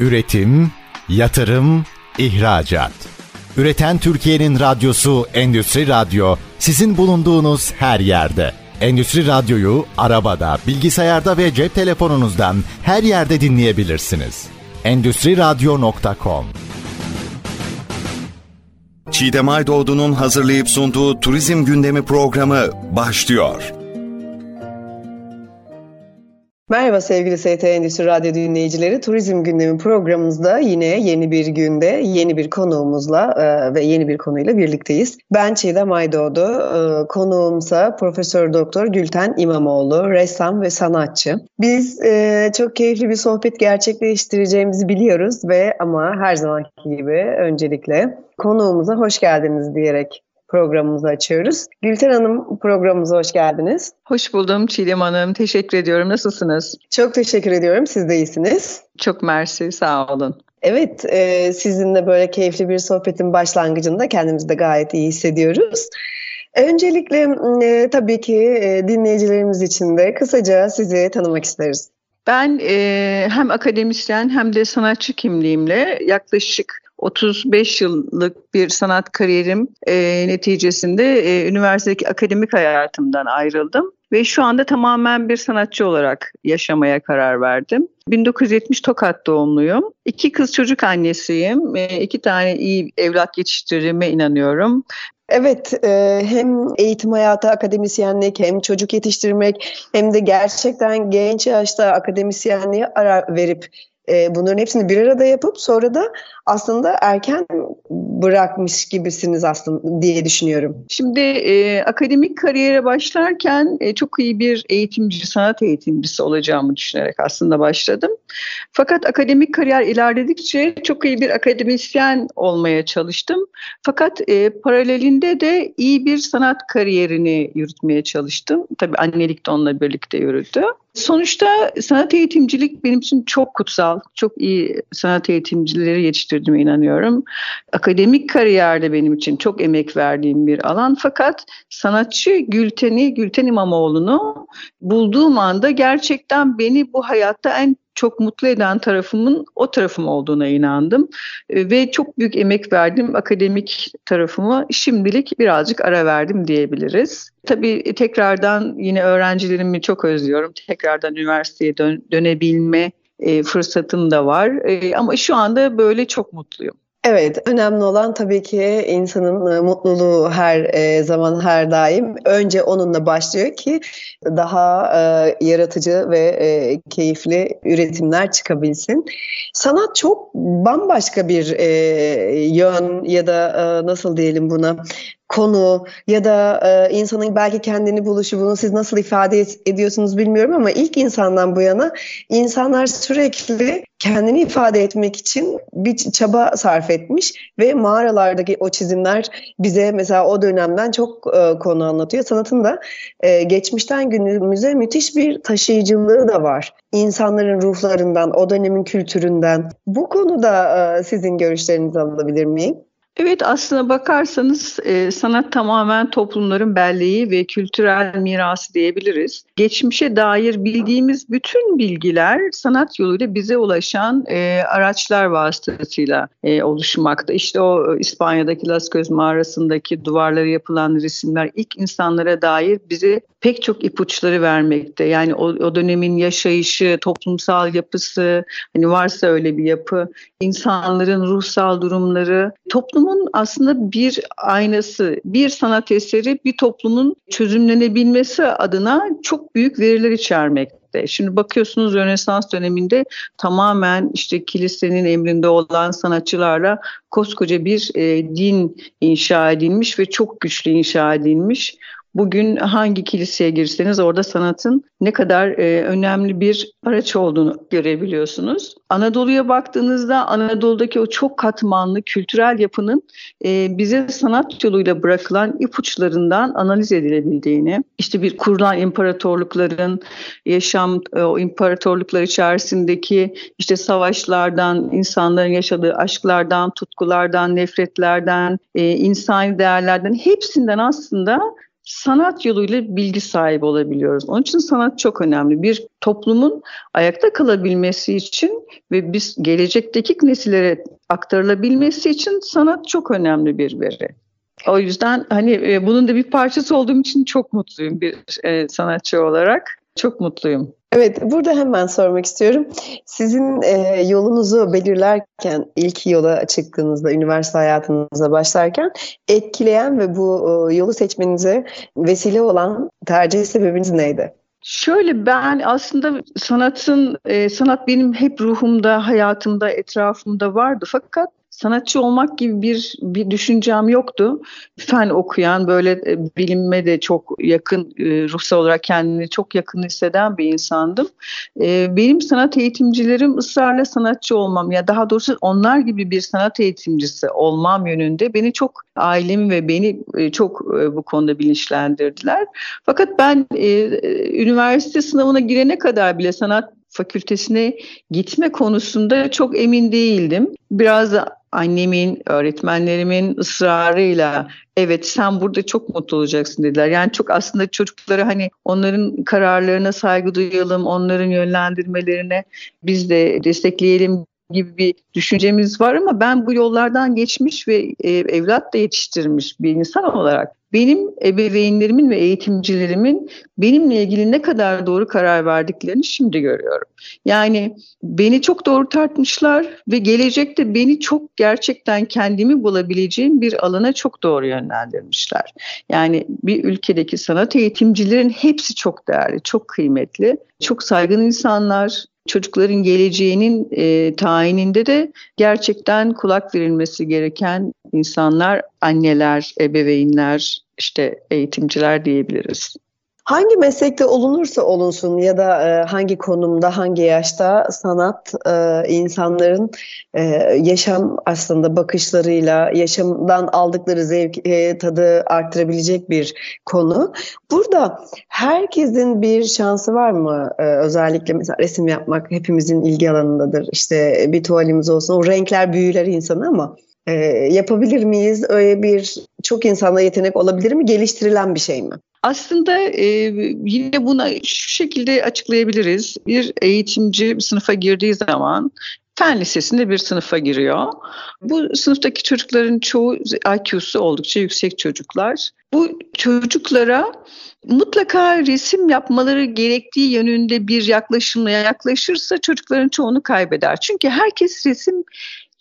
Üretim, yatırım, ihracat. Üreten Türkiye'nin radyosu Endüstri Radyo sizin bulunduğunuz her yerde. Endüstri Radyo'yu arabada, bilgisayarda ve cep telefonunuzdan her yerde dinleyebilirsiniz. Endüstri Radyo.com Çiğdem Aydoğdu'nun hazırlayıp sunduğu Turizm Gündemi programı başlıyor. Merhaba sevgili ST Endüstri Radyo dinleyicileri. Turizm gündemi programımızda yine yeni bir günde yeni bir konuğumuzla e, ve yeni bir konuyla birlikteyiz. Ben Çiğdem Aydoğdu. E, konuğumsa Profesör Doktor Gülten İmamoğlu, ressam ve sanatçı. Biz e, çok keyifli bir sohbet gerçekleştireceğimizi biliyoruz ve ama her zamanki gibi öncelikle konuğumuza hoş geldiniz diyerek programımızı açıyoruz. Gülten Hanım programımıza hoş geldiniz. Hoş buldum Çiğdem Hanım. Teşekkür ediyorum. Nasılsınız? Çok teşekkür ediyorum. Siz de iyisiniz. Çok mersi. Sağ olun. Evet, e, sizinle böyle keyifli bir sohbetin başlangıcında kendimizi de gayet iyi hissediyoruz. Öncelikle e, tabii ki e, dinleyicilerimiz için de kısaca sizi tanımak isteriz. Ben e, hem akademisyen hem de sanatçı kimliğimle yaklaşık 35 yıllık bir sanat kariyerim e, neticesinde e, üniversitedeki akademik hayatımdan ayrıldım ve şu anda tamamen bir sanatçı olarak yaşamaya karar verdim. 1970 Tokat doğumluyum. İki kız çocuk annesiyim. E, iki tane iyi evlat yetiştirdiğime inanıyorum. Evet, e, hem eğitim hayatı, akademisyenlik, hem çocuk yetiştirmek, hem de gerçekten genç yaşta akademisyenliğe ara verip e, bunların hepsini bir arada yapıp sonra da aslında erken bırakmış gibisiniz aslında diye düşünüyorum. Şimdi e, akademik kariyere başlarken e, çok iyi bir eğitimci, sanat eğitimcisi olacağımı düşünerek aslında başladım. Fakat akademik kariyer ilerledikçe çok iyi bir akademisyen olmaya çalıştım. Fakat e, paralelinde de iyi bir sanat kariyerini yürütmeye çalıştım. Tabii annelik de onunla birlikte yürüdü. Sonuçta sanat eğitimcilik benim için çok kutsal. Çok iyi sanat eğitimcileri yetiştirdiğime inanıyorum. Akademik kariyerde benim için çok emek verdiğim bir alan. Fakat sanatçı Gülten'i, Gülten İmamoğlu'nu bulduğum anda gerçekten beni bu hayatta en çok mutlu eden tarafımın o tarafım olduğuna inandım e, ve çok büyük emek verdim akademik tarafımı şimdilik birazcık ara verdim diyebiliriz. Tabii tekrardan yine öğrencilerimi çok özlüyorum. Tekrardan üniversiteye dön- dönebilme e, fırsatım da var e, ama şu anda böyle çok mutluyum. Evet, önemli olan tabii ki insanın e, mutluluğu her e, zaman her daim. Önce onunla başlıyor ki daha e, yaratıcı ve keyifli üretimler çıkabilsin. Sanat çok bambaşka bir yön ya da nasıl diyelim buna konu ya da e, insanın belki kendini buluşu bunu siz nasıl ifade ediyorsunuz bilmiyorum ama ilk insandan bu yana insanlar sürekli kendini ifade etmek için bir çaba sarf etmiş ve mağaralardaki o çizimler bize mesela o dönemden çok e, konu anlatıyor. Sanatın da e, geçmişten günümüze müthiş bir taşıyıcılığı da var. İnsanların ruhlarından, o dönemin kültüründen. Bu konuda e, sizin görüşlerinizi alabilir miyim? Evet aslına bakarsanız e, sanat tamamen toplumların belleği ve kültürel mirası diyebiliriz. Geçmişe dair bildiğimiz bütün bilgiler sanat yoluyla bize ulaşan e, araçlar vasıtasıyla e, oluşmakta. İşte o İspanya'daki Las Göz mağarasındaki duvarlara yapılan resimler ilk insanlara dair bize pek çok ipuçları vermekte. Yani o, o dönemin yaşayışı, toplumsal yapısı, hani varsa öyle bir yapı, insanların ruhsal durumları, toplumun aslında bir aynası, bir sanat eseri bir toplumun çözümlenebilmesi adına çok büyük veriler içermekte. Şimdi bakıyorsunuz Rönesans döneminde tamamen işte kilisenin emrinde olan sanatçılarla koskoca bir e, din inşa edilmiş ve çok güçlü inşa edilmiş. Bugün hangi kiliseye girseniz orada sanatın ne kadar e, önemli bir araç olduğunu görebiliyorsunuz. Anadolu'ya baktığınızda Anadolu'daki o çok katmanlı kültürel yapının e, bize sanat yoluyla bırakılan ipuçlarından analiz edilebildiğini, işte bir kurulan imparatorlukların yaşam, e, o imparatorluklar içerisindeki işte savaşlardan, insanların yaşadığı aşklardan, tutkulardan, nefretlerden, e, insani değerlerden hepsinden aslında sanat yoluyla bilgi sahibi olabiliyoruz. Onun için sanat çok önemli. Bir toplumun ayakta kalabilmesi için ve biz gelecekteki nesillere aktarılabilmesi için sanat çok önemli bir veri. O yüzden hani e, bunun da bir parçası olduğum için çok mutluyum bir e, sanatçı olarak. Çok mutluyum. Evet, burada hemen sormak istiyorum. Sizin e, yolunuzu belirlerken, ilk yola çıktığınızda, üniversite hayatınıza başlarken etkileyen ve bu e, yolu seçmenize vesile olan tercih sebebiniz neydi? Şöyle ben aslında sanatın, e, sanat benim hep ruhumda, hayatımda, etrafımda vardı. Fakat sanatçı olmak gibi bir bir düşüncem yoktu. Fen okuyan böyle e, bilime de çok yakın e, ruhsal olarak kendini çok yakın hisseden bir insandım. E, benim sanat eğitimcilerim ısrarla sanatçı olmam ya daha doğrusu onlar gibi bir sanat eğitimcisi olmam yönünde beni çok ailemi ve beni çok bu konuda bilinçlendirdiler. Fakat ben üniversite sınavına girene kadar bile sanat fakültesine gitme konusunda çok emin değildim. Biraz da annemin, öğretmenlerimin ısrarıyla evet sen burada çok mutlu olacaksın dediler. Yani çok aslında çocuklara hani onların kararlarına saygı duyalım, onların yönlendirmelerine biz de destekleyelim gibi bir düşüncemiz var ama ben bu yollardan geçmiş ve e, evlat da yetiştirmiş bir insan olarak benim ebeveynlerimin ve eğitimcilerimin benimle ilgili ne kadar doğru karar verdiklerini şimdi görüyorum. Yani beni çok doğru tartmışlar ve gelecekte beni çok gerçekten kendimi bulabileceğim bir alana çok doğru yönlendirmişler. Yani bir ülkedeki sanat eğitimcilerin hepsi çok değerli, çok kıymetli, çok saygın insanlar, çocukların geleceğinin e, tayininde de gerçekten kulak verilmesi gereken insanlar, anneler, ebeveynler, işte eğitimciler diyebiliriz. Hangi meslekte olunursa olunsun ya da e, hangi konumda, hangi yaşta sanat e, insanların e, yaşam aslında bakışlarıyla, yaşamdan aldıkları zevk, e, tadı arttırabilecek bir konu. Burada herkesin bir şansı var mı? E, özellikle mesela resim yapmak hepimizin ilgi alanındadır. İşte bir tuvalimiz olsun, o renkler büyüler insanı ama e, yapabilir miyiz? Öyle bir çok insanda yetenek olabilir mi? Geliştirilen bir şey mi? Aslında e, yine buna şu şekilde açıklayabiliriz. Bir eğitimci bir sınıfa girdiği zaman fen lisesinde bir sınıfa giriyor. Bu sınıftaki çocukların çoğu IQ'su oldukça yüksek çocuklar. Bu çocuklara mutlaka resim yapmaları gerektiği yönünde bir yaklaşımla yaklaşırsa çocukların çoğunu kaybeder. Çünkü herkes resim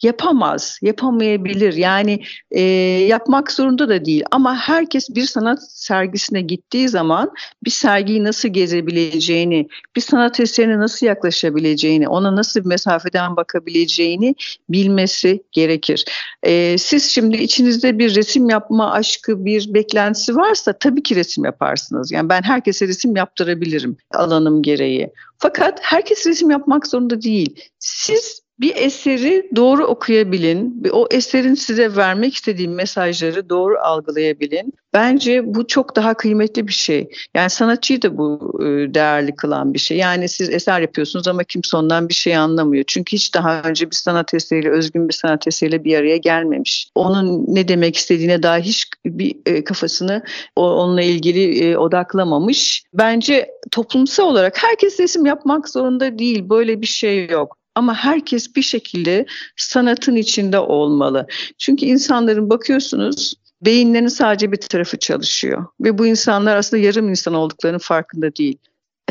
yapamaz, yapamayabilir. Yani e, yapmak zorunda da değil. Ama herkes bir sanat sergisine gittiği zaman bir sergiyi nasıl gezebileceğini, bir sanat eserine nasıl yaklaşabileceğini, ona nasıl bir mesafeden bakabileceğini bilmesi gerekir. E, siz şimdi içinizde bir resim yapma aşkı, bir beklentisi varsa tabii ki resim yaparsınız. Yani ben herkese resim yaptırabilirim alanım gereği. Fakat herkes resim yapmak zorunda değil. Siz bir eseri doğru okuyabilin, o eserin size vermek istediği mesajları doğru algılayabilin. Bence bu çok daha kıymetli bir şey. Yani sanatçıyı da bu e, değerli kılan bir şey. Yani siz eser yapıyorsunuz ama kimse ondan bir şey anlamıyor. Çünkü hiç daha önce bir sanat eseriyle, özgün bir sanat eseriyle bir araya gelmemiş. Onun ne demek istediğine dair hiç bir e, kafasını onunla ilgili e, odaklamamış. Bence toplumsal olarak herkes resim yapmak zorunda değil. Böyle bir şey yok. Ama herkes bir şekilde sanatın içinde olmalı. Çünkü insanların bakıyorsunuz beyinlerinin sadece bir tarafı çalışıyor. Ve bu insanlar aslında yarım insan olduklarının farkında değil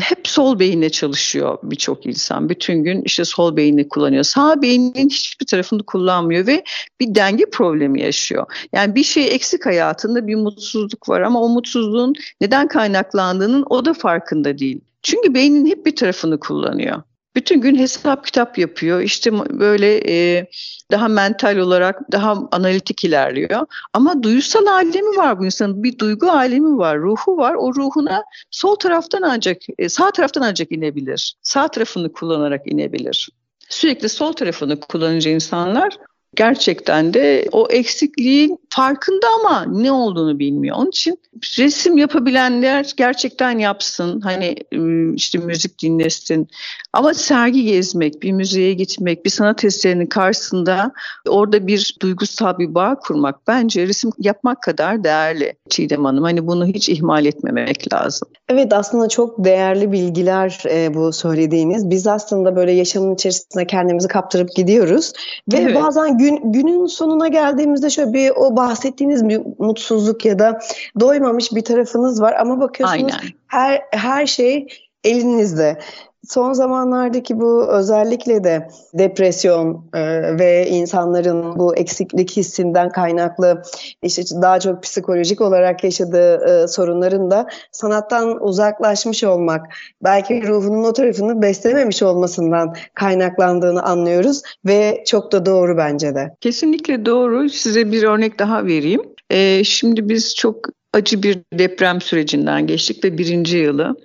hep sol beyinle çalışıyor birçok insan. Bütün gün işte sol beyni kullanıyor. Sağ beynin hiçbir tarafını kullanmıyor ve bir denge problemi yaşıyor. Yani bir şey eksik hayatında bir mutsuzluk var ama o mutsuzluğun neden kaynaklandığının o da farkında değil. Çünkü beynin hep bir tarafını kullanıyor bütün gün hesap kitap yapıyor. İşte böyle e, daha mental olarak daha analitik ilerliyor. Ama duysal alemi var bu insanın. Bir duygu alemi var, ruhu var. O ruhuna sol taraftan ancak e, sağ taraftan ancak inebilir. Sağ tarafını kullanarak inebilir. Sürekli sol tarafını kullanınca insanlar gerçekten de o eksikliğin farkında ama ne olduğunu bilmiyor. Onun için resim yapabilenler gerçekten yapsın. Hani ıı, işte müzik dinlesin. Ama sergi gezmek, bir müzeye gitmek, bir sanat eserinin karşısında orada bir duygusal bir bağ kurmak bence resim yapmak kadar değerli Çiğdem Hanım. Hani bunu hiç ihmal etmemek lazım. Evet aslında çok değerli bilgiler e, bu söylediğiniz. Biz aslında böyle yaşamın içerisinde kendimizi kaptırıp gidiyoruz. Ve evet. bazen gün, günün sonuna geldiğimizde şöyle bir o bahsettiğiniz bir mutsuzluk ya da doymamış bir tarafınız var. Ama bakıyorsunuz Aynen. her her şey elinizde. Son zamanlardaki bu özellikle de depresyon e, ve insanların bu eksiklik hissinden kaynaklı işte daha çok psikolojik olarak yaşadığı e, sorunların da sanattan uzaklaşmış olmak, belki ruhunun o tarafını beslememiş olmasından kaynaklandığını anlıyoruz ve çok da doğru bence de. Kesinlikle doğru. Size bir örnek daha vereyim. Ee, şimdi biz çok acı bir deprem sürecinden geçtik ve birinci yılı.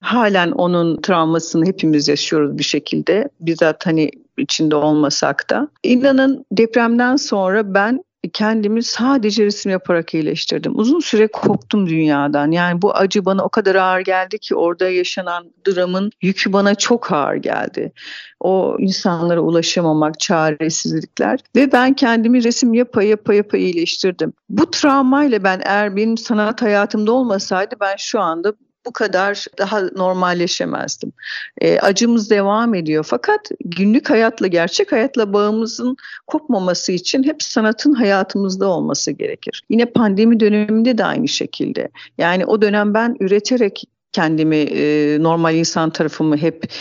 Halen onun travmasını hepimiz yaşıyoruz bir şekilde. Bizzat hani içinde olmasak da. İnanın depremden sonra ben kendimi sadece resim yaparak iyileştirdim. Uzun süre koptum dünyadan. Yani bu acı bana o kadar ağır geldi ki orada yaşanan dramın yükü bana çok ağır geldi. O insanlara ulaşamamak, çaresizlikler ve ben kendimi resim yapa yapa yapa iyileştirdim. Bu travmayla ben eğer benim sanat hayatımda olmasaydı ben şu anda bu kadar daha normalleşemezdim. E, acımız devam ediyor fakat günlük hayatla gerçek hayatla bağımızın kopmaması için hep sanatın hayatımızda olması gerekir. Yine pandemi döneminde de aynı şekilde. Yani o dönem ben üreterek kendimi e, normal insan tarafımı hep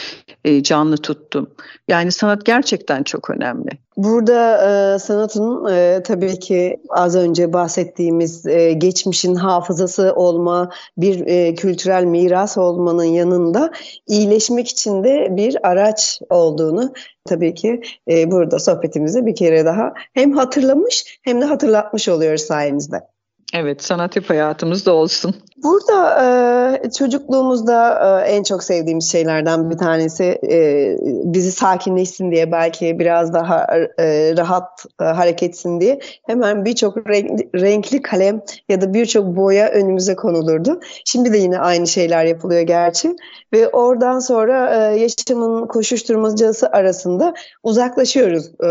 e, canlı tuttum. Yani sanat gerçekten çok önemli. Burada e, sanatın e, tabii ki az önce bahsettiğimiz e, geçmişin hafızası olma, bir e, kültürel miras olmanın yanında iyileşmek için de bir araç olduğunu tabii ki e, burada sohbetimizi bir kere daha hem hatırlamış hem de hatırlatmış oluyoruz sayenizde. Evet, sanat hep hayatımızda olsun. Burada e, çocukluğumuzda e, en çok sevdiğimiz şeylerden bir tanesi e, bizi sakinleşsin diye belki biraz daha e, rahat e, hareketsin diye hemen birçok renkli, renkli kalem ya da birçok boya önümüze konulurdu. Şimdi de yine aynı şeyler yapılıyor gerçi ve oradan sonra e, yaşamın koşuşturmacası arasında uzaklaşıyoruz e,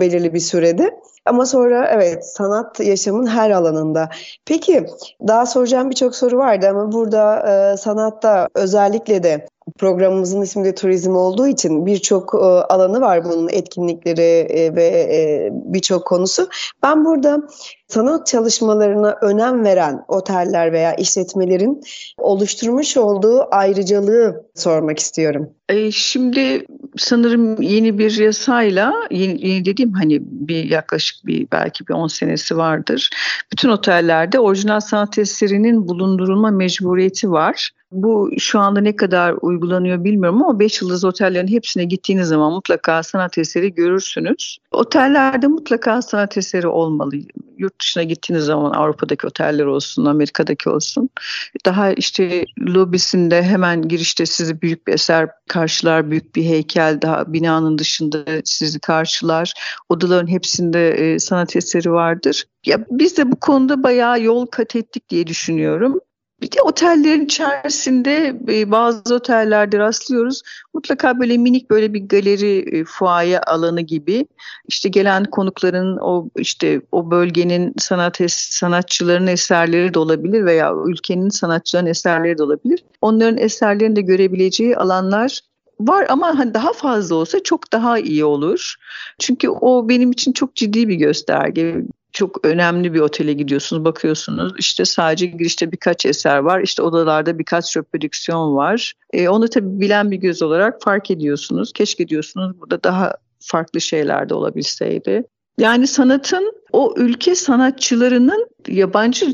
belirli bir sürede. Ama sonra evet sanat yaşamın her alanında. Peki daha soracağım birçok soru vardı ama burada e, sanatta özellikle de programımızın ismi de turizm olduğu için birçok e, alanı var bunun etkinlikleri e, ve e, birçok konusu. Ben burada sanat çalışmalarına önem veren oteller veya işletmelerin oluşturmuş olduğu ayrıcalığı sormak istiyorum. E, şimdi sanırım yeni bir yasayla, yeni, yeni dediğim hani bir yaklaşık bir belki bir 10 senesi vardır. Bütün otellerde orijinal sanat eserinin bulundurulma mecburiyeti var. Bu şu anda ne kadar uygulanıyor bilmiyorum ama 5 yıldız otellerin hepsine gittiğiniz zaman mutlaka sanat eseri görürsünüz. Otellerde mutlaka sanat eseri olmalı. Yurt dışına gittiğiniz zaman Avrupa'daki oteller olsun, Amerika'daki olsun. Daha işte lobisinde hemen girişte sizi büyük bir eser karşılar, büyük bir heykel daha binanın dışında sizi karşılar. Odaların hepsinde e, sanat eseri vardır. Ya biz de bu konuda bayağı yol kat ettik diye düşünüyorum. Bir de otellerin içerisinde e, bazı otellerde rastlıyoruz. Mutlaka böyle minik böyle bir galeri, e, fuaye alanı gibi. İşte gelen konukların o işte o bölgenin sanat sanatçıların eserleri de olabilir veya ülkenin sanatçıların eserleri de olabilir. Onların eserlerini de görebileceği alanlar var ama hani daha fazla olsa çok daha iyi olur. Çünkü o benim için çok ciddi bir gösterge çok önemli bir otele gidiyorsunuz, bakıyorsunuz. İşte sadece girişte birkaç eser var. İşte odalarda birkaç reprodüksiyon var. E, onu tabii bilen bir göz olarak fark ediyorsunuz. Keşke diyorsunuz burada daha farklı şeyler de olabilseydi. Yani sanatın o ülke sanatçılarının yabancı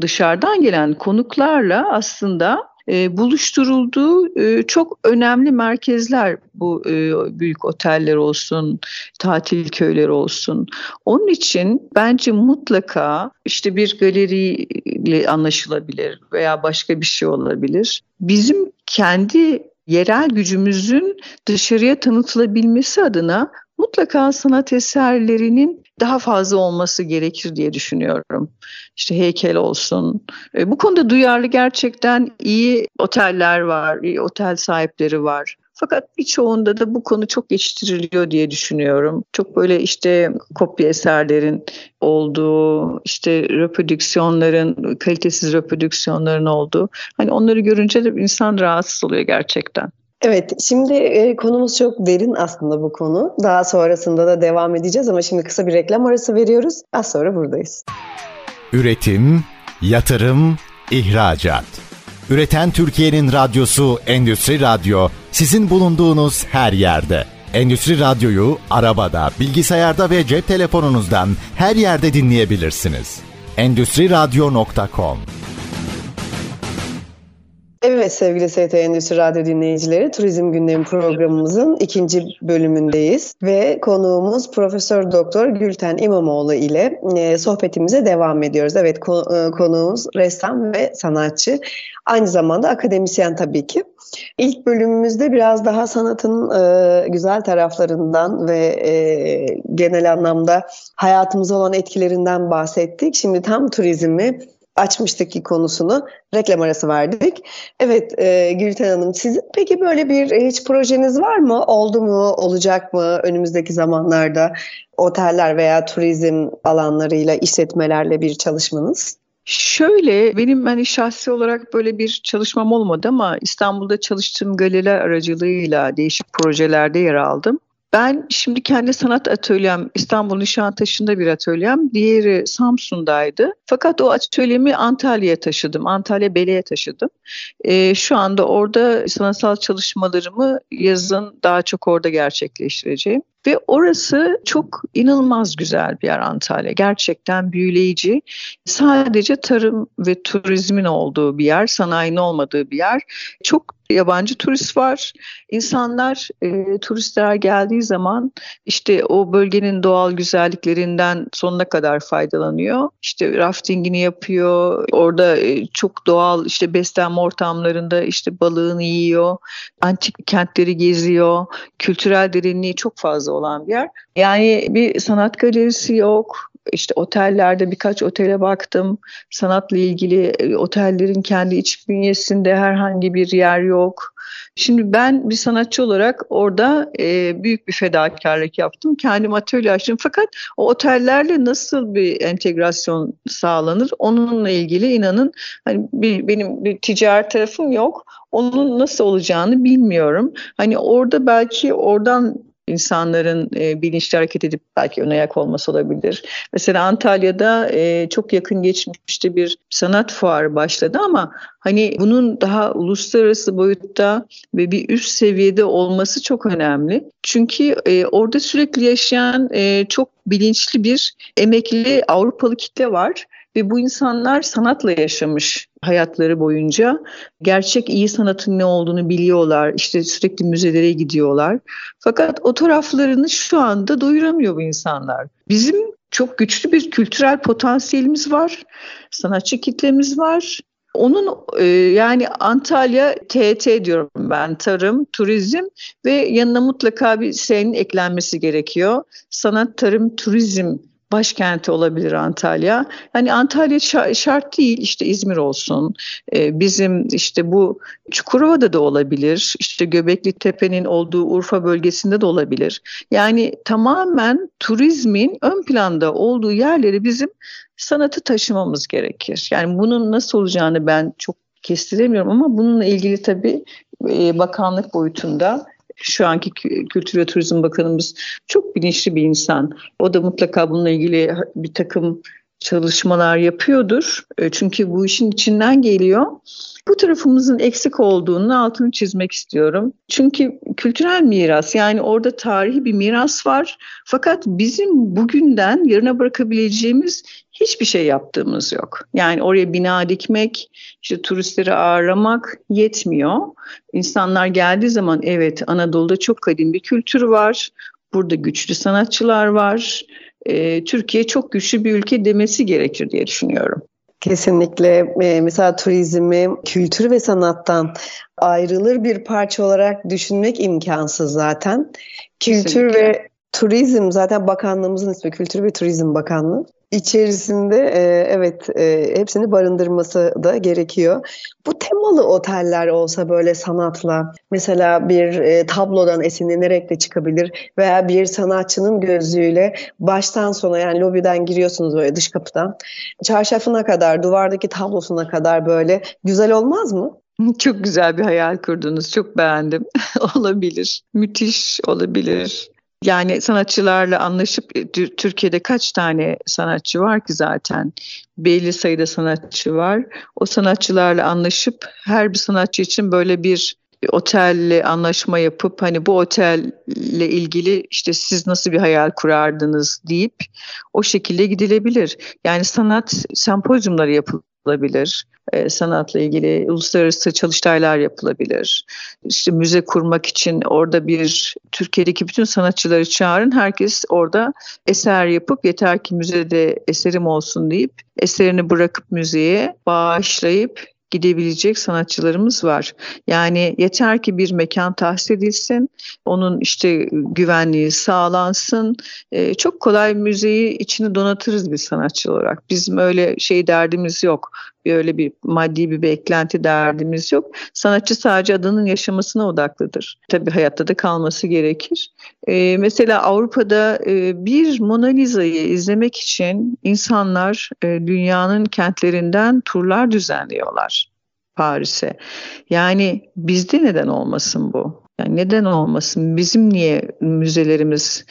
dışarıdan gelen konuklarla aslında e, buluşturulduğu e, çok önemli merkezler bu e, büyük oteller olsun, tatil köyleri olsun. Onun için bence mutlaka işte bir galeriyle anlaşılabilir veya başka bir şey olabilir. Bizim kendi yerel gücümüzün dışarıya tanıtılabilmesi adına mutlaka sanat eserlerinin daha fazla olması gerekir diye düşünüyorum. İşte heykel olsun. E, bu konuda duyarlı gerçekten iyi oteller var, iyi otel sahipleri var. Fakat birçoğunda da bu konu çok geçiştiriliyor diye düşünüyorum. Çok böyle işte kopya eserlerin olduğu, işte reprodüksiyonların, kalitesiz reprodüksiyonların olduğu. Hani onları görünce de insan rahatsız oluyor gerçekten. Evet, şimdi e, konumuz çok derin aslında bu konu. Daha sonrasında da devam edeceğiz ama şimdi kısa bir reklam arası veriyoruz. Az sonra buradayız. Üretim, yatırım, ihracat. Üreten Türkiye'nin radyosu Endüstri Radyo sizin bulunduğunuz her yerde. Endüstri Radyo'yu arabada, bilgisayarda ve cep telefonunuzdan her yerde dinleyebilirsiniz. Endüstri Radyo.com Evet sevgili ST Endüstri Radyo dinleyicileri, Turizm Gündemi programımızın ikinci bölümündeyiz ve konuğumuz Profesör Doktor Gülten İmamoğlu ile e, sohbetimize devam ediyoruz. Evet ko- e, konuğumuz ressam ve sanatçı, aynı zamanda akademisyen tabii ki. İlk bölümümüzde biraz daha sanatın e, güzel taraflarından ve e, genel anlamda hayatımıza olan etkilerinden bahsettik. Şimdi tam turizmi açmıştık ki konusunu reklam arası verdik. Evet e, Gülten Hanım sizin peki böyle bir e, hiç projeniz var mı? Oldu mu? Olacak mı önümüzdeki zamanlarda oteller veya turizm alanlarıyla işletmelerle bir çalışmanız? Şöyle benim hani şahsi olarak böyle bir çalışmam olmadı ama İstanbul'da çalıştığım galeriler aracılığıyla değişik projelerde yer aldım. Ben şimdi kendi sanat atölyem İstanbul Nişantaşı'nda bir atölyem, diğeri Samsun'daydı. Fakat o atölyemi Antalya'ya taşıdım, Antalya Bele'ye taşıdım. E, şu anda orada sanatsal çalışmalarımı yazın daha çok orada gerçekleştireceğim. Ve orası çok inanılmaz güzel bir yer Antalya. Gerçekten büyüleyici. Sadece tarım ve turizmin olduğu bir yer, sanayinin olmadığı bir yer. Çok yabancı turist var. İnsanlar, e, turistler geldiği zaman işte o bölgenin doğal güzelliklerinden sonuna kadar faydalanıyor. İşte raftingini yapıyor. Orada e, çok doğal işte beslenme ortamlarında işte balığını yiyor. Antik kentleri geziyor. Kültürel derinliği çok fazla olan bir yer. Yani bir sanat galerisi yok işte otellerde birkaç otele baktım. Sanatla ilgili e, otellerin kendi iç bünyesinde herhangi bir yer yok. Şimdi ben bir sanatçı olarak orada e, büyük bir fedakarlık yaptım. Kendim atölye açtım. Fakat o otellerle nasıl bir entegrasyon sağlanır? Onunla ilgili inanın hani bir, benim bir ticaret tarafım yok. Onun nasıl olacağını bilmiyorum. Hani orada belki oradan insanların e, bilinçli hareket edip belki ön ayak olması olabilir. Mesela Antalya'da e, çok yakın geçmişte bir sanat fuarı başladı ama hani bunun daha uluslararası boyutta ve bir üst seviyede olması çok önemli. Çünkü e, orada sürekli yaşayan e, çok bilinçli bir emekli Avrupalı kitle var ve bu insanlar sanatla yaşamış hayatları boyunca. Gerçek iyi sanatın ne olduğunu biliyorlar. İşte sürekli müzelere gidiyorlar. Fakat o taraflarını şu anda doyuramıyor bu insanlar. Bizim çok güçlü bir kültürel potansiyelimiz var. Sanatçı kitlemiz var. Onun e, yani Antalya TT diyorum ben tarım, turizm ve yanına mutlaka bir senin eklenmesi gerekiyor. Sanat, tarım, turizm başkenti olabilir Antalya. Hani Antalya şart değil işte İzmir olsun. Ee, bizim işte bu Çukurova'da da olabilir. İşte Göbekli Tepe'nin olduğu Urfa bölgesinde de olabilir. Yani tamamen turizmin ön planda olduğu yerleri bizim sanatı taşımamız gerekir. Yani bunun nasıl olacağını ben çok kestiremiyorum ama bununla ilgili tabii e, bakanlık boyutunda şu anki Kültür ve Turizm Bakanımız çok bilinçli bir insan. O da mutlaka bununla ilgili bir takım çalışmalar yapıyordur. E, çünkü bu işin içinden geliyor. Bu tarafımızın eksik olduğunu altını çizmek istiyorum. Çünkü kültürel miras yani orada tarihi bir miras var. Fakat bizim bugünden yarına bırakabileceğimiz hiçbir şey yaptığımız yok. Yani oraya bina dikmek, işte turistleri ağırlamak yetmiyor. İnsanlar geldiği zaman evet Anadolu'da çok kadim bir kültür var. Burada güçlü sanatçılar var. Ee, Türkiye çok güçlü bir ülke demesi gerekir diye düşünüyorum. Kesinlikle e, mesela turizmi kültür ve sanattan ayrılır bir parça olarak düşünmek imkansız zaten. Kültür Kesinlikle. ve turizm zaten bakanlığımızın ismi Kültür ve Turizm Bakanlığı içerisinde e, evet e, hepsini barındırması da gerekiyor. Bu temalı oteller olsa böyle sanatla mesela bir e, tablodan esinlenerek de çıkabilir veya bir sanatçının gözlüğüyle baştan sona yani lobiden giriyorsunuz böyle dış kapıdan çarşafına kadar duvardaki tablosuna kadar böyle güzel olmaz mı? Çok güzel bir hayal kurdunuz. Çok beğendim. olabilir. Müthiş olabilir. Yani sanatçılarla anlaşıp e, Türkiye'de kaç tane sanatçı var ki zaten belli sayıda sanatçı var. O sanatçılarla anlaşıp her bir sanatçı için böyle bir otelle anlaşma yapıp hani bu otelle ilgili işte siz nasıl bir hayal kurardınız deyip o şekilde gidilebilir. Yani sanat sempozyumları yapılabilir e, sanatla ilgili uluslararası çalıştaylar yapılabilir. İşte müze kurmak için orada bir Türkiye'deki bütün sanatçıları çağırın. Herkes orada eser yapıp yeter ki müzede eserim olsun deyip eserini bırakıp müzeye bağışlayıp gidebilecek sanatçılarımız var. Yani yeter ki bir mekan tahsis edilsin, onun işte güvenliği sağlansın. Ee, çok kolay müzeyi içini donatırız biz sanatçı olarak. Bizim öyle şey derdimiz yok. Bir öyle bir maddi bir beklenti derdimiz yok. Sanatçı sadece adının yaşamasına odaklıdır. Tabii hayatta da kalması gerekir. Ee, mesela Avrupa'da e, bir Mona Lisa'yı izlemek için insanlar e, dünyanın kentlerinden turlar düzenliyorlar Paris'e. Yani bizde neden olmasın bu? Yani neden olmasın? Bizim niye müzelerimiz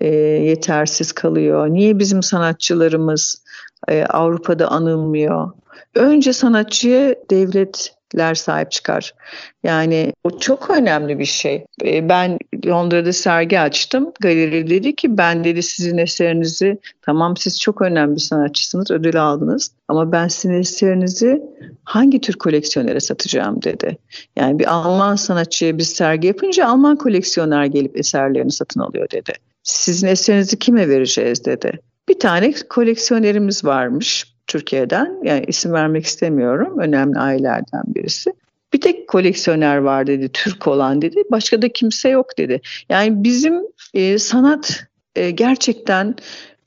e, yetersiz kalıyor? Niye bizim sanatçılarımız e, Avrupa'da anılmıyor? Önce sanatçıya devletler sahip çıkar. Yani o çok önemli bir şey. E, ben Londra'da sergi açtım. Galeri dedi ki ben dedi sizin eserinizi tamam siz çok önemli bir sanatçısınız ödül aldınız ama ben sizin eserinizi hangi tür koleksiyonere satacağım dedi. Yani bir Alman sanatçıya bir sergi yapınca Alman koleksiyoner gelip eserlerini satın alıyor dedi. Sizin eserinizi kime vereceğiz dedi. Bir tane koleksiyonerimiz varmış Türkiye'den. Yani isim vermek istemiyorum. Önemli ailelerden birisi. Bir tek koleksiyoner var dedi, Türk olan dedi. Başka da kimse yok dedi. Yani bizim e, sanat e, gerçekten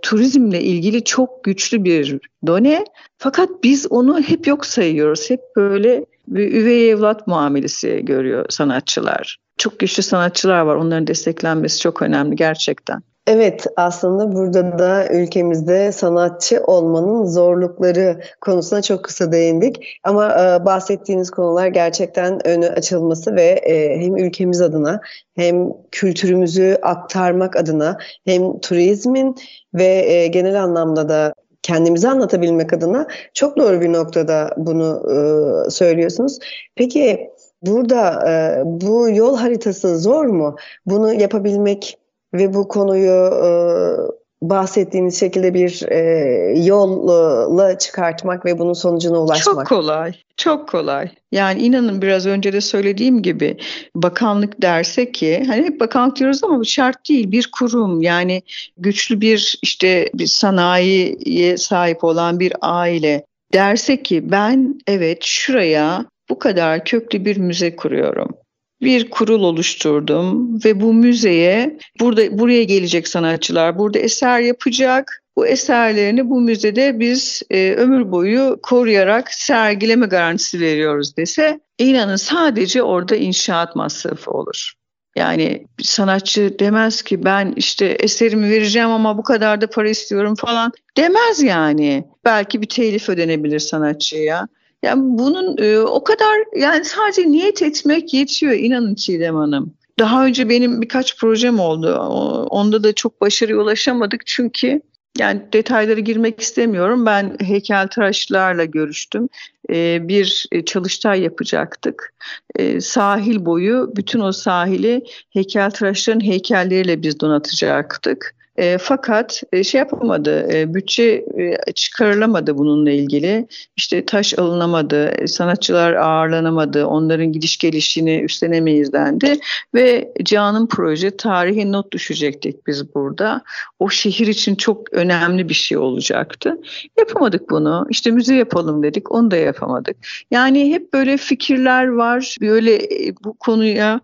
turizmle ilgili çok güçlü bir done. Fakat biz onu hep yok sayıyoruz. Hep böyle bir üvey evlat muamelesi görüyor sanatçılar. Çok güçlü sanatçılar var. Onların desteklenmesi çok önemli gerçekten. Evet aslında burada da ülkemizde sanatçı olmanın zorlukları konusuna çok kısa değindik. Ama e, bahsettiğiniz konular gerçekten önü açılması ve e, hem ülkemiz adına hem kültürümüzü aktarmak adına hem turizmin ve e, genel anlamda da kendimizi anlatabilmek adına çok doğru bir noktada bunu e, söylüyorsunuz. Peki burada e, bu yol haritası zor mu? Bunu yapabilmek ve bu konuyu e, bahsettiğiniz şekilde bir e, yolla çıkartmak ve bunun sonucuna ulaşmak. Çok kolay, çok kolay. Yani inanın biraz önce de söylediğim gibi bakanlık derse ki hani hep bakanlık diyoruz ama bu şart değil bir kurum yani güçlü bir işte bir sanayiye sahip olan bir aile derse ki ben evet şuraya bu kadar köklü bir müze kuruyorum bir kurul oluşturdum ve bu müzeye burada buraya gelecek sanatçılar burada eser yapacak. Bu eserlerini bu müzede biz e, ömür boyu koruyarak sergileme garantisi veriyoruz dese inanın sadece orada inşaat masrafı olur. Yani sanatçı demez ki ben işte eserimi vereceğim ama bu kadar da para istiyorum falan demez yani. Belki bir telif ödenebilir sanatçıya. Yani bunun e, o kadar yani sadece niyet etmek yetiyor inanın Çiğdem Hanım. Daha önce benim birkaç projem oldu. Onda da çok başarıya ulaşamadık çünkü yani detaylara girmek istemiyorum. Ben heykeltıraşlarla görüştüm. Ee, bir çalıştay yapacaktık. Ee, sahil boyu bütün o sahili heykeltıraşların heykelleriyle biz donatacaktık. E, fakat e, şey yapamadı, e, bütçe e, çıkarılamadı bununla ilgili. İşte taş alınamadı, e, sanatçılar ağırlanamadı, onların gidiş gelişini üstlenemeyiz dendi. Ve Can'ın proje tarihe not düşecektik biz burada. O şehir için çok önemli bir şey olacaktı. Yapamadık bunu. İşte müze yapalım dedik, onu da yapamadık. Yani hep böyle fikirler var, böyle e, bu konuya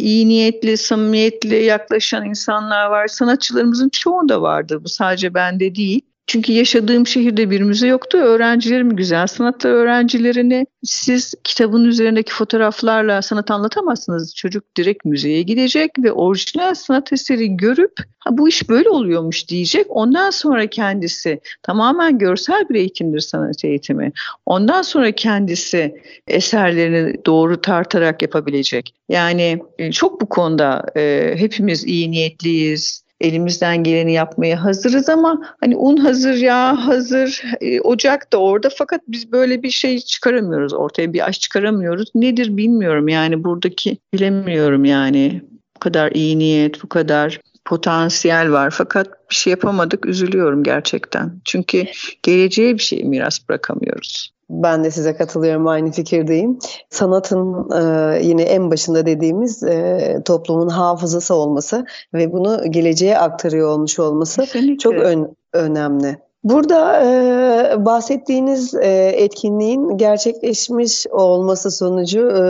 iyi niyetli, samimiyetli yaklaşan insanlar var. Sanatçılarımızın çoğunda vardı bu sadece bende değil. Çünkü yaşadığım şehirde bir müze yoktu. Öğrencilerim güzel sanatlar öğrencilerini siz kitabın üzerindeki fotoğraflarla sanat anlatamazsınız. Çocuk direkt müzeye gidecek ve orijinal sanat eseri görüp ha, bu iş böyle oluyormuş diyecek. Ondan sonra kendisi tamamen görsel bir eğitimdir sanat eğitimi. Ondan sonra kendisi eserlerini doğru tartarak yapabilecek. Yani e, çok bu konuda e, hepimiz iyi niyetliyiz elimizden geleni yapmaya hazırız ama hani un hazır, yağ hazır, e, ocak da orada fakat biz böyle bir şey çıkaramıyoruz ortaya bir aş çıkaramıyoruz. Nedir bilmiyorum yani buradaki bilemiyorum yani bu kadar iyi niyet, bu kadar potansiyel var fakat bir şey yapamadık üzülüyorum gerçekten. Çünkü geleceğe bir şey miras bırakamıyoruz. Ben de size katılıyorum, aynı fikirdeyim. Sanatın e, yine en başında dediğimiz e, toplumun hafızası olması ve bunu geleceğe aktarıyor olmuş olması Kesinlikle. çok ön, önemli. Burada e, bahsettiğiniz e, etkinliğin gerçekleşmiş olması sonucu e,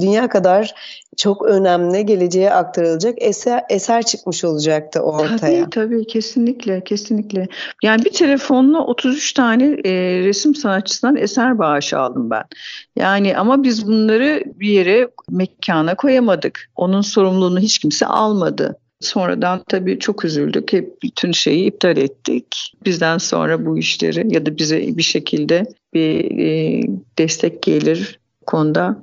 dünya kadar çok önemli geleceğe aktarılacak eser, eser çıkmış olacaktı ortaya. Tabii tabii kesinlikle kesinlikle. Yani bir telefonla 33 tane e, resim sanatçısından eser bağışı aldım ben. Yani ama biz bunları bir yere mekana koyamadık. Onun sorumluluğunu hiç kimse almadı. Sonradan tabii çok üzüldük. Hep bütün şeyi iptal ettik. Bizden sonra bu işleri ya da bize bir şekilde bir e, destek gelir konuda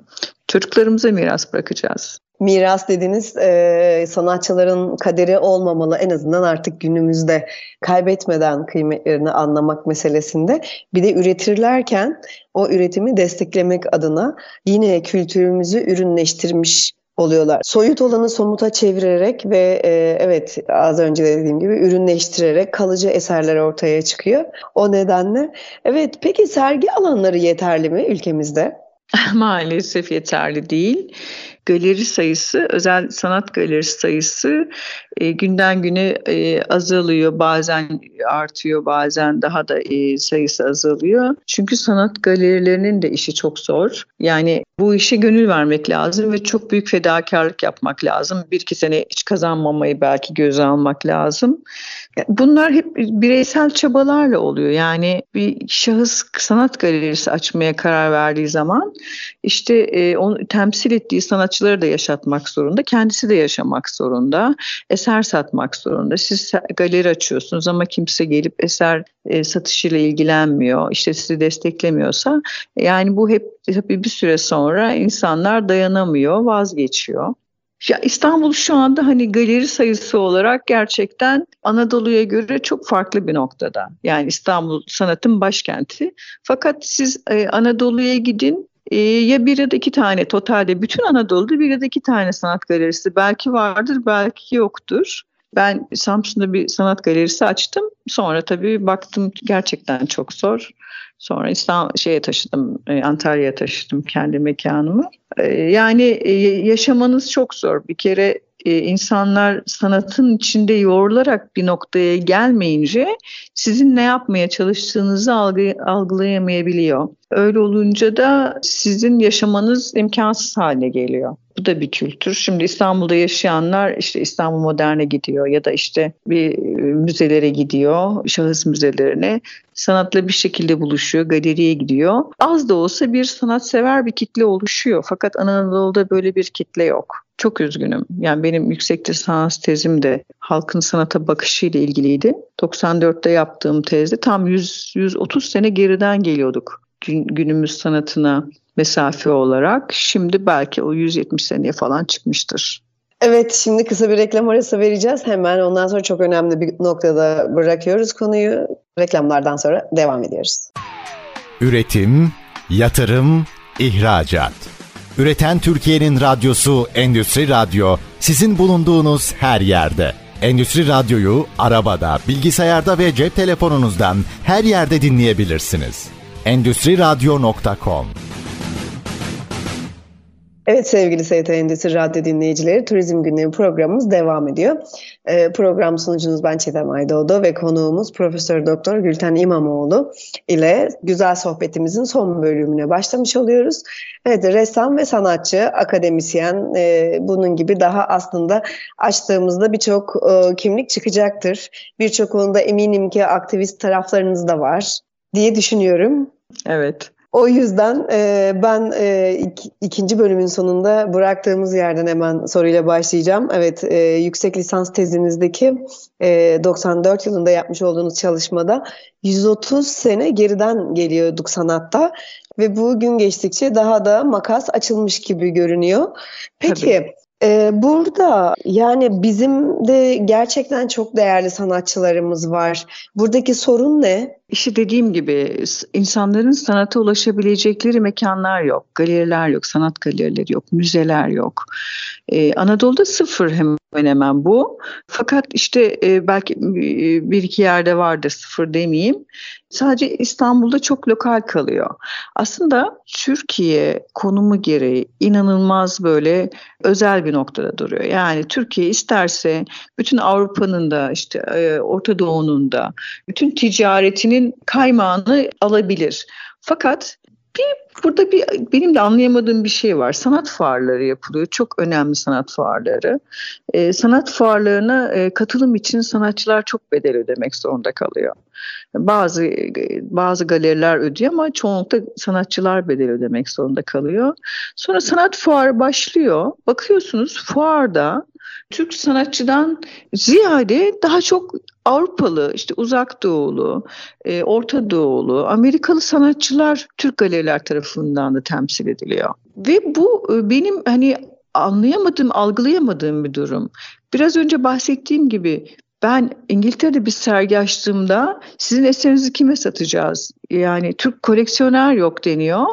çocuklarımıza miras bırakacağız. Miras dediğiniz e, sanatçıların kaderi olmamalı en azından artık günümüzde kaybetmeden kıymetlerini anlamak meselesinde. Bir de üretirlerken o üretimi desteklemek adına yine kültürümüzü ürünleştirmiş oluyorlar. Soyut olanı somuta çevirerek ve e, evet az önce dediğim gibi ürünleştirerek kalıcı eserler ortaya çıkıyor. O nedenle evet peki sergi alanları yeterli mi ülkemizde? Maalesef yeterli değil galeri sayısı, özel sanat galerisi sayısı e, günden güne e, azalıyor. Bazen artıyor, bazen daha da e, sayısı azalıyor. Çünkü sanat galerilerinin de işi çok zor. Yani bu işe gönül vermek lazım ve çok büyük fedakarlık yapmak lazım. Bir iki sene hiç kazanmamayı belki göze almak lazım. Bunlar hep bireysel çabalarla oluyor. Yani bir şahıs sanat galerisi açmaya karar verdiği zaman işte e, onu temsil ettiği sanatçıları da yaşatmak zorunda. Kendisi de yaşamak zorunda. Eser satmak zorunda. Siz galeri açıyorsunuz ama kimse gelip eser e, satışıyla ilgilenmiyor. İşte sizi desteklemiyorsa yani bu hep tabii bir süre sonra insanlar dayanamıyor, vazgeçiyor. Ya İstanbul şu anda hani galeri sayısı olarak gerçekten Anadolu'ya göre çok farklı bir noktada. Yani İstanbul sanatın başkenti. Fakat siz e, Anadolu'ya gidin e, ya bir ya da iki tane totalde bütün Anadolu'da bir ya da iki tane sanat galerisi belki vardır belki yoktur. Ben Samsun'da bir sanat galerisi açtım. Sonra tabii baktım gerçekten çok zor. Sonra İstanbul şeye taşıdım, e, Antalya'ya taşıdım kendi mekanımı. E, yani e, yaşamanız çok zor. Bir kere insanlar sanatın içinde yoğrularak bir noktaya gelmeyince sizin ne yapmaya çalıştığınızı algı, algılayamayabiliyor. Öyle olunca da sizin yaşamanız imkansız hale geliyor. Bu da bir kültür. Şimdi İstanbul'da yaşayanlar işte İstanbul Modern'e gidiyor ya da işte bir müzelere gidiyor, şahıs müzelerine. Sanatla bir şekilde buluşuyor, galeriye gidiyor. Az da olsa bir sanatsever bir kitle oluşuyor. Fakat Anadolu'da böyle bir kitle yok. Çok üzgünüm. Yani benim yüksek lisans tezim de halkın sanata bakışı ile ilgiliydi. 94'te yaptığım tezde tam 100 130 sene geriden geliyorduk günümüz sanatına mesafe olarak. Şimdi belki o 170 seneye falan çıkmıştır. Evet şimdi kısa bir reklam arası vereceğiz. Hemen ondan sonra çok önemli bir noktada bırakıyoruz konuyu. Reklamlardan sonra devam ediyoruz. Üretim, yatırım, ihracat. Üreten Türkiye'nin radyosu Endüstri Radyo sizin bulunduğunuz her yerde. Endüstri Radyo'yu arabada, bilgisayarda ve cep telefonunuzdan her yerde dinleyebilirsiniz. Endüstri Radyo.com Evet sevgili ST Endüstri Radyo dinleyicileri, Turizm Gündemi programımız devam ediyor. Ee, program sunucunuz ben Çiğdem Aydoğdu ve konuğumuz Profesör Doktor Gülten İmamoğlu ile güzel sohbetimizin son bölümüne başlamış oluyoruz. Evet, ressam ve sanatçı, akademisyen, e, bunun gibi daha aslında açtığımızda birçok e, kimlik çıkacaktır. Birçok konuda eminim ki aktivist taraflarınız da var diye düşünüyorum. Evet. O yüzden e, ben e, ik, ikinci bölümün sonunda bıraktığımız yerden hemen soruyla başlayacağım. Evet, e, yüksek lisans tezinizdeki e, 94 yılında yapmış olduğunuz çalışmada 130 sene geriden geliyorduk sanatta ve bu gün geçtikçe daha da makas açılmış gibi görünüyor. Peki Tabii. Ee, burada yani bizim de gerçekten çok değerli sanatçılarımız var. Buradaki sorun ne? İşte dediğim gibi insanların sanata ulaşabilecekleri mekanlar yok, galeriler yok, sanat galerileri yok, müzeler yok. Ee, Anadolu'da sıfır hemen hemen bu. Fakat işte e, belki e, bir iki yerde vardır sıfır demeyeyim. Sadece İstanbul'da çok lokal kalıyor. Aslında Türkiye konumu gereği inanılmaz böyle özel bir noktada duruyor. Yani Türkiye isterse bütün Avrupa'nın da işte e, Orta Doğu'nun da bütün ticaretinin kaymağını alabilir. Fakat bir burada bir benim de anlayamadığım bir şey var. Sanat fuarları yapılıyor. Çok önemli sanat fuarları. Ee, sanat fuarlarına e, katılım için sanatçılar çok bedel ödemek zorunda kalıyor. Bazı bazı galeriler ödüyor ama çoğunlukla sanatçılar bedel ödemek zorunda kalıyor. Sonra sanat fuarı başlıyor. Bakıyorsunuz fuarda Türk sanatçıdan ziyade daha çok Avrupalı, işte uzak doğulu, e, Orta Doğulu, Amerikalı sanatçılar Türk galeriler tarafından da temsil ediliyor. Ve bu e, benim hani anlayamadığım, algılayamadığım bir durum. Biraz önce bahsettiğim gibi ben İngiltere'de bir sergi açtığımda sizin eserinizi kime satacağız? Yani Türk koleksiyoner yok deniyor.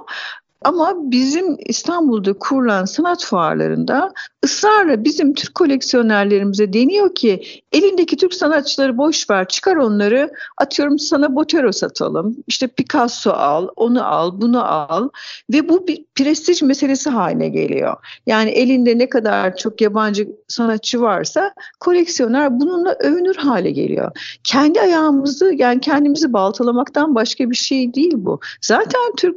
Ama bizim İstanbul'da kurulan sanat fuarlarında ısrarla bizim Türk koleksiyonerlerimize deniyor ki elindeki Türk sanatçıları boş ver çıkar onları atıyorum sana Botero satalım işte Picasso al onu al bunu al ve bu bir prestij meselesi haline geliyor. Yani elinde ne kadar çok yabancı sanatçı varsa koleksiyoner bununla övünür hale geliyor. Kendi ayağımızı yani kendimizi baltalamaktan başka bir şey değil bu. Zaten Türk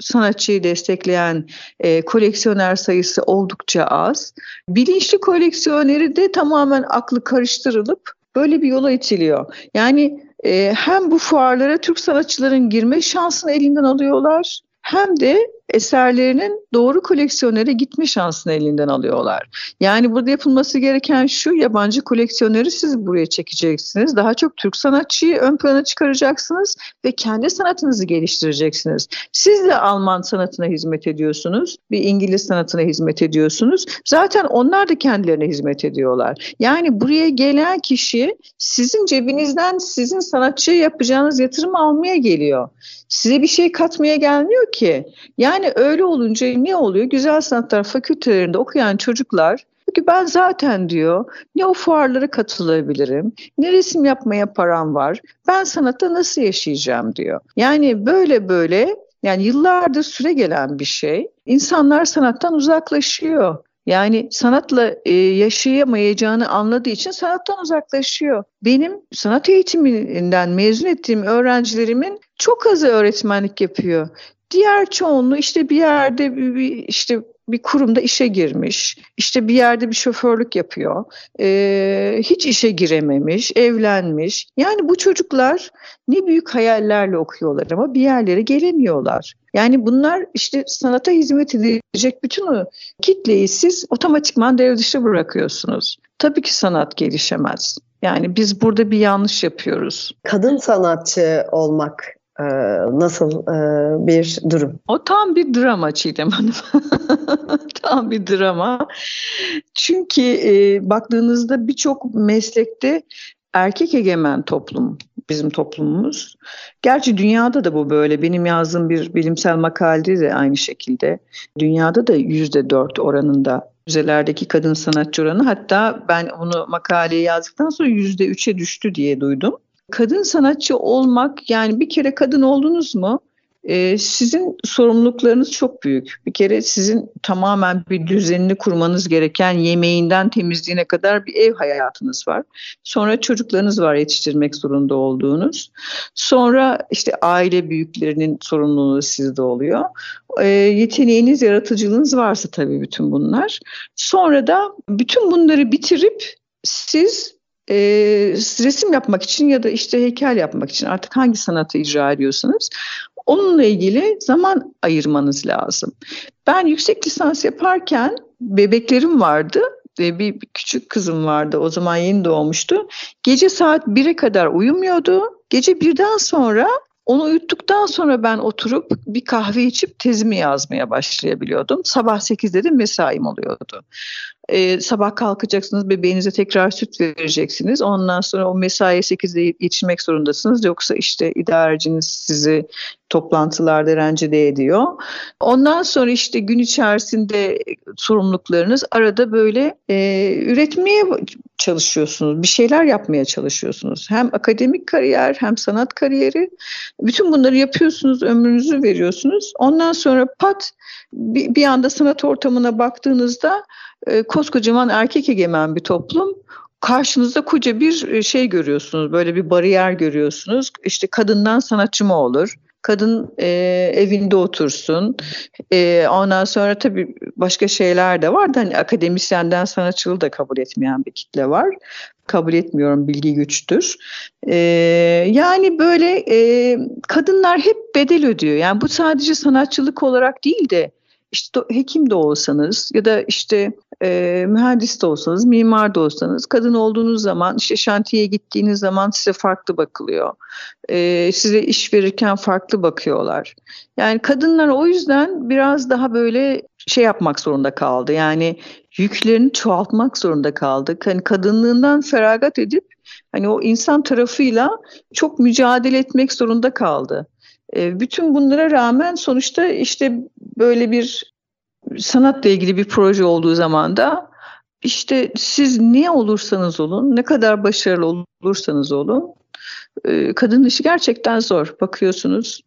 sanatçıyı destekleyen e, koleksiyoner sayısı oldukça az. Bilinçli koleksiyoneri de tamamen aklı karıştırılıp böyle bir yola itiliyor. Yani e, hem bu fuarlara Türk sanatçıların girme şansını elinden alıyorlar hem de eserlerinin doğru koleksiyonere gitme şansını elinden alıyorlar. Yani burada yapılması gereken şu yabancı koleksiyoneri siz buraya çekeceksiniz. Daha çok Türk sanatçıyı ön plana çıkaracaksınız ve kendi sanatınızı geliştireceksiniz. Siz de Alman sanatına hizmet ediyorsunuz. Bir İngiliz sanatına hizmet ediyorsunuz. Zaten onlar da kendilerine hizmet ediyorlar. Yani buraya gelen kişi sizin cebinizden sizin sanatçıya yapacağınız yatırım almaya geliyor. Size bir şey katmaya gelmiyor ki. Yani yani öyle olunca ne oluyor? Güzel sanatlar fakültelerinde okuyan çocuklar çünkü ben zaten diyor ne o fuarlara katılabilirim, ne resim yapmaya param var, ben sanatta nasıl yaşayacağım diyor. Yani böyle böyle yani yıllardır süre gelen bir şey. İnsanlar sanattan uzaklaşıyor. Yani sanatla e, yaşayamayacağını anladığı için sanattan uzaklaşıyor. Benim sanat eğitiminden mezun ettiğim öğrencilerimin çok azı öğretmenlik yapıyor. Diğer çoğunluğu işte bir yerde bir, işte bir kurumda işe girmiş, işte bir yerde bir şoförlük yapıyor, ee, hiç işe girememiş, evlenmiş. Yani bu çocuklar ne büyük hayallerle okuyorlar ama bir yerlere gelemiyorlar. Yani bunlar işte sanata hizmet edecek bütün o kitleyi siz otomatikman devre dışı bırakıyorsunuz. Tabii ki sanat gelişemez. Yani biz burada bir yanlış yapıyoruz. Kadın sanatçı olmak nasıl e, bir durum? O tam bir drama Çiğdem Hanım. tam bir drama. Çünkü e, baktığınızda birçok meslekte erkek egemen toplum bizim toplumumuz. Gerçi dünyada da bu böyle. Benim yazdığım bir bilimsel makalede de aynı şekilde. Dünyada da yüzde dört oranında müzelerdeki kadın sanatçı oranı. Hatta ben onu makaleyi yazdıktan sonra yüzde üçe düştü diye duydum. Kadın sanatçı olmak yani bir kere kadın oldunuz mu ee, sizin sorumluluklarınız çok büyük. Bir kere sizin tamamen bir düzenini kurmanız gereken yemeğinden temizliğine kadar bir ev hayatınız var. Sonra çocuklarınız var yetiştirmek zorunda olduğunuz. Sonra işte aile büyüklerinin sorumluluğu sizde oluyor. E, yeteneğiniz, yaratıcılığınız varsa tabii bütün bunlar. Sonra da bütün bunları bitirip siz e, resim yapmak için ya da işte heykel yapmak için artık hangi sanatı icra ediyorsanız onunla ilgili zaman ayırmanız lazım. Ben yüksek lisans yaparken bebeklerim vardı bir küçük kızım vardı o zaman yeni doğmuştu. Gece saat 1'e kadar uyumuyordu. Gece birden sonra onu uyuttuktan sonra ben oturup bir kahve içip tezimi yazmaya başlayabiliyordum. Sabah 8'de de mesaim oluyordu. Ee, sabah kalkacaksınız, bebeğinize tekrar süt vereceksiniz. Ondan sonra o mesaiye 8'de yetişmek zorundasınız. Yoksa işte idareciniz sizi toplantılarda rencide ediyor. Ondan sonra işte gün içerisinde sorumluluklarınız arada böyle e, üretmeye çalışıyorsunuz. Bir şeyler yapmaya çalışıyorsunuz. Hem akademik kariyer hem sanat kariyeri. Bütün bunları yapıyorsunuz, ömrünüzü veriyorsunuz. Ondan sonra pat bir, bir anda sanat ortamına baktığınızda e, koskocaman erkek egemen bir toplum karşınızda koca bir e, şey görüyorsunuz. Böyle bir bariyer görüyorsunuz. İşte kadından sanatçı mı olur? Kadın e, evinde otursun. E, ondan sonra tabii başka şeyler de var. Hani akademisyenden sanatçılığı da kabul etmeyen bir kitle var. Kabul etmiyorum bilgi güçtür. E, yani böyle e, kadınlar hep bedel ödüyor. Yani bu sadece sanatçılık olarak değil de işte hekim de olsanız ya da işte e, mühendis de olsanız, mimar da olsanız kadın olduğunuz zaman işte şantiyeye gittiğiniz zaman size farklı bakılıyor. E, size iş verirken farklı bakıyorlar. Yani kadınlar o yüzden biraz daha böyle şey yapmak zorunda kaldı. Yani yüklerini çoğaltmak zorunda kaldı. Hani kadınlığından feragat edip hani o insan tarafıyla çok mücadele etmek zorunda kaldı. E, bütün bunlara rağmen sonuçta işte böyle bir sanatla ilgili bir proje olduğu zaman da işte siz ne olursanız olun, ne kadar başarılı olursanız olun, kadın işi gerçekten zor. Bakıyorsunuz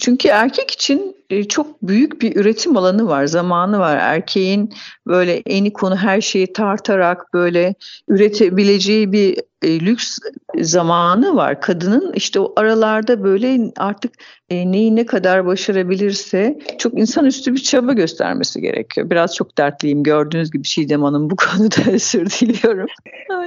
çünkü erkek için e, çok büyük bir üretim alanı var, zamanı var. Erkeğin böyle eni konu her şeyi tartarak böyle üretebileceği bir e, lüks zamanı var. Kadının işte o aralarda böyle artık e, neyi ne kadar başarabilirse çok insanüstü bir çaba göstermesi gerekiyor. Biraz çok dertliyim gördüğünüz gibi Çiğdem Hanım bu konuda özür diliyorum.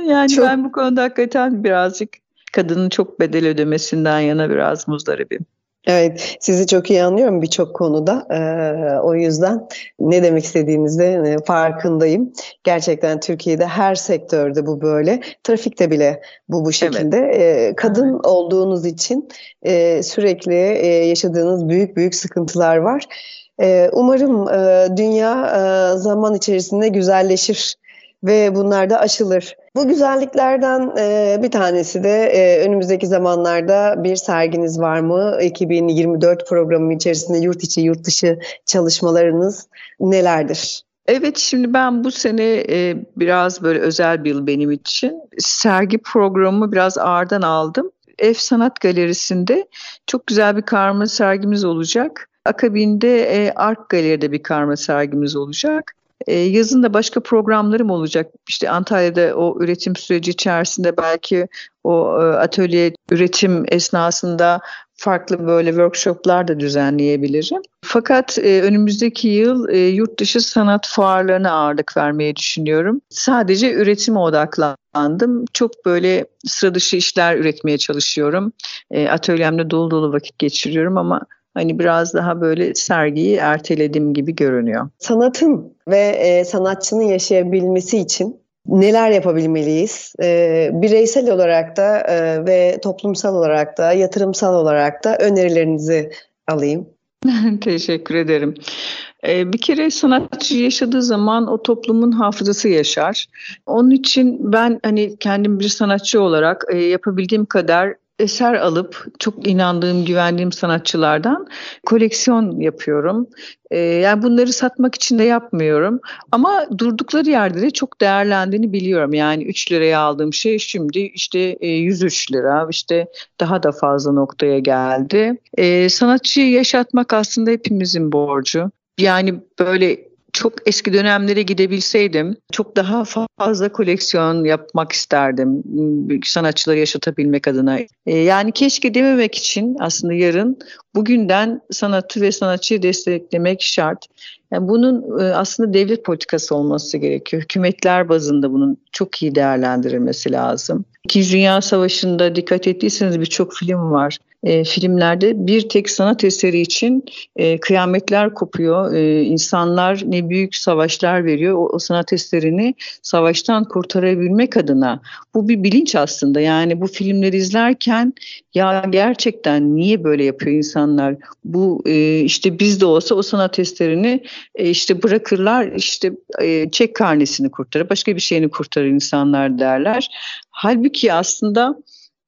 Yani çok... ben bu konuda hakikaten birazcık kadının çok bedel ödemesinden yana biraz muzdaribim. Evet, sizi çok iyi anlıyorum birçok konuda. Ee, o yüzden ne demek istediğinizde e, farkındayım. Gerçekten Türkiye'de her sektörde bu böyle. Trafikte bile bu bu şekilde. Evet. Ee, kadın evet. olduğunuz için e, sürekli e, yaşadığınız büyük büyük sıkıntılar var. Ee, umarım e, dünya e, zaman içerisinde güzelleşir ve bunlar da aşılır. Bu güzelliklerden e, bir tanesi de e, önümüzdeki zamanlarda bir serginiz var mı? 2024 programı içerisinde yurt içi yurt dışı çalışmalarınız nelerdir? Evet şimdi ben bu sene e, biraz böyle özel bir yıl benim için. Sergi programı biraz ağırdan aldım. Ev Sanat Galerisi'nde çok güzel bir karma sergimiz olacak. Akabinde e, Ark Galeri'de bir karma sergimiz olacak. E, yazın da başka programlarım olacak. İşte Antalya'da o üretim süreci içerisinde belki o e, atölye üretim esnasında farklı böyle workshoplar da düzenleyebilirim. Fakat e, önümüzdeki yıl e, yurt dışı sanat fuarlarına ağırlık vermeyi düşünüyorum. Sadece üretime odaklandım. Çok böyle sıra dışı işler üretmeye çalışıyorum. E, atölyemde dolu dolu vakit geçiriyorum ama hani biraz daha böyle sergiyi erteledim gibi görünüyor. Sanatın ve e, sanatçının yaşayabilmesi için neler yapabilmeliyiz? E, bireysel olarak da e, ve toplumsal olarak da, yatırımsal olarak da önerilerinizi alayım. Teşekkür ederim. E, bir kere sanatçı yaşadığı zaman o toplumun hafızası yaşar. Onun için ben hani kendim bir sanatçı olarak e, yapabildiğim kadar eser alıp çok inandığım, güvendiğim sanatçılardan koleksiyon yapıyorum. Ee, yani bunları satmak için de yapmıyorum. Ama durdukları yerde de çok değerlendiğini biliyorum. Yani 3 liraya aldığım şey şimdi işte 103 e, lira, işte daha da fazla noktaya geldi. Ee, sanatçıyı yaşatmak aslında hepimizin borcu. Yani böyle çok eski dönemlere gidebilseydim çok daha fazla koleksiyon yapmak isterdim sanatçıları yaşatabilmek adına. E, yani keşke dememek için aslında yarın bugünden sanatı ve sanatçıyı desteklemek şart. Yani bunun e, aslında devlet politikası olması gerekiyor. Hükümetler bazında bunun çok iyi değerlendirilmesi lazım. İkinci Dünya Savaşı'nda dikkat ettiyseniz birçok film var e, filmlerde bir tek sanat eseri için e, kıyametler kopuyor. E, insanlar ne büyük savaşlar veriyor. O, o sanat eserini savaştan kurtarabilmek adına. Bu bir bilinç aslında. Yani bu filmleri izlerken ya gerçekten niye böyle yapıyor insanlar? Bu e, işte biz de olsa o sanat eserini e, işte bırakırlar işte e, çek karnesini kurtarır, başka bir şeyini kurtarır insanlar derler. Halbuki aslında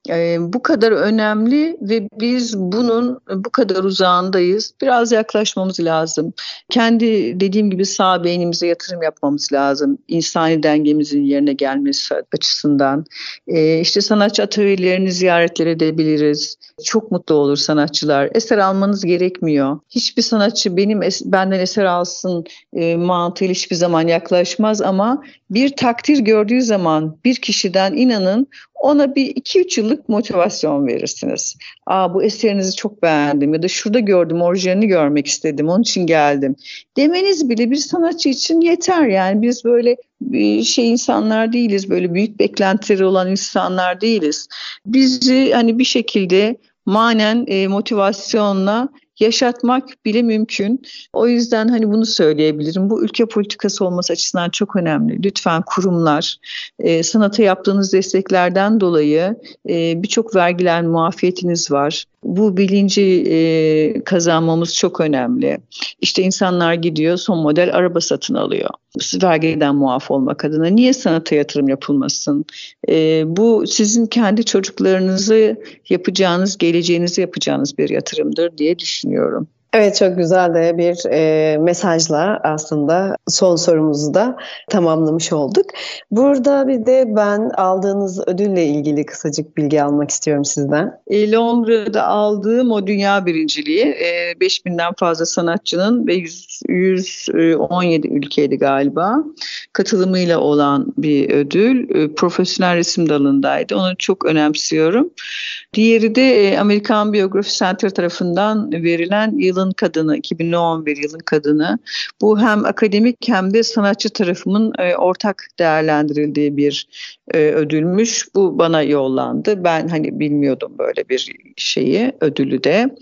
e, bu kadar önemli ve biz bunun bu kadar uzağındayız. Biraz yaklaşmamız lazım. Kendi dediğim gibi sağ beynimize yatırım yapmamız lazım. İnsani dengemizin yerine gelmesi açısından. E, işte sanatçı atölyelerini ziyaretler edebiliriz. Çok mutlu olur sanatçılar. Eser almanız gerekmiyor. Hiçbir sanatçı benim es- benden eser alsın e, mantığıyla hiçbir zaman yaklaşmaz ama bir takdir gördüğü zaman bir kişiden inanın ona bir iki üç yıllık motivasyon verirsiniz. Aa bu eserinizi çok beğendim ya da şurada gördüm orijinalini görmek istedim onun için geldim. Demeniz bile bir sanatçı için yeter yani biz böyle bir şey insanlar değiliz böyle büyük beklentileri olan insanlar değiliz. Bizi hani bir şekilde manen e, motivasyonla yaşatmak bile mümkün. O yüzden hani bunu söyleyebilirim. Bu ülke politikası olması açısından çok önemli. Lütfen kurumlar e, sanata yaptığınız desteklerden dolayı e, birçok vergiler muafiyetiniz var. Bu bilinci e, kazanmamız çok önemli. İşte insanlar gidiyor son model araba satın alıyor. Vergiden muaf olmak adına. Niye sanata yatırım yapılmasın? E, bu sizin kendi çocuklarınızı yapacağınız, geleceğinizi yapacağınız bir yatırımdır diye düşünüyorum. Evet çok güzel de bir e, mesajla aslında son sorumuzu da tamamlamış olduk. Burada bir de ben aldığınız ödülle ilgili kısacık bilgi almak istiyorum sizden. E, Londra'da aldığım o dünya birinciliği e, 5000'den fazla sanatçının ve 100, 117 ülkeydi galiba katılımıyla olan bir ödül. E, profesyonel resim dalındaydı. Onu çok önemsiyorum. Diğeri de e, Amerikan Biography Center tarafından verilen yılın yılın kadını, 2011 yılın kadını. Bu hem akademik hem de sanatçı tarafımın e, ortak değerlendirildiği bir e, ödülmüş. Bu bana yollandı. Ben hani bilmiyordum böyle bir şeyi, ödülü de.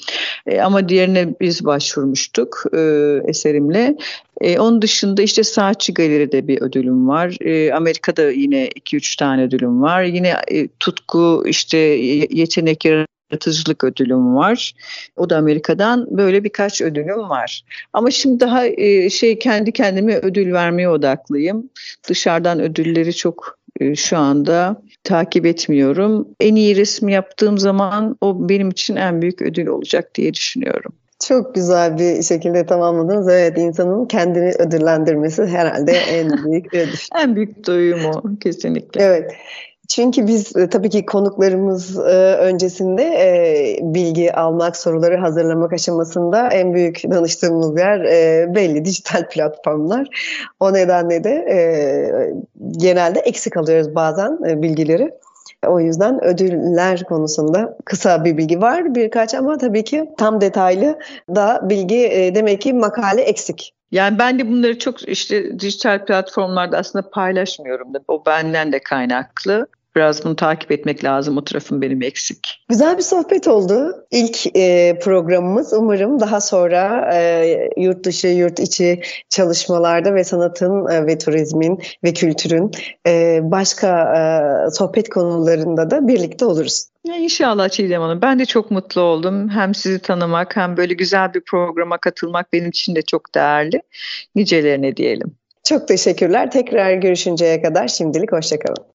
E, ama diğerine biz başvurmuştuk e, eserimle. E, onun dışında işte Saatçi Galeri'de bir ödülüm var. E, Amerika'da yine 2-3 tane ödülüm var. Yine e, tutku, işte yetenek yaratıcılık ödülüm var. O da Amerika'dan böyle birkaç ödülüm var. Ama şimdi daha e, şey kendi kendime ödül vermeye odaklıyım. Dışarıdan ödülleri çok şu anda takip etmiyorum. En iyi resim yaptığım zaman o benim için en büyük ödül olacak diye düşünüyorum. Çok güzel bir şekilde tamamladınız. Evet insanın kendini ödüllendirmesi herhalde en büyük ödül. en büyük doyum o kesinlikle. Evet. Çünkü biz e, tabii ki konuklarımız e, öncesinde e, bilgi almak, soruları hazırlamak aşamasında en büyük danıştığımız yer belli dijital platformlar. O nedenle de genelde eksik alıyoruz bazen bilgileri. O yüzden ödüller konusunda kısa bir bilgi var birkaç ama tabii ki tam detaylı da bilgi demek ki makale eksik. Yani ben de bunları çok işte dijital platformlarda aslında paylaşmıyorum da o benden de kaynaklı. Biraz bunu takip etmek lazım. O tarafım benim eksik. Güzel bir sohbet oldu. İlk e, programımız umarım daha sonra e, yurt dışı, yurt içi çalışmalarda ve sanatın e, ve turizmin ve kültürün e, başka e, sohbet konularında da birlikte oluruz. İnşallah Çiğdem Hanım. Ben de çok mutlu oldum. Hem sizi tanımak hem böyle güzel bir programa katılmak benim için de çok değerli. Nicelerine diyelim. Çok teşekkürler. Tekrar görüşünceye kadar şimdilik hoşçakalın.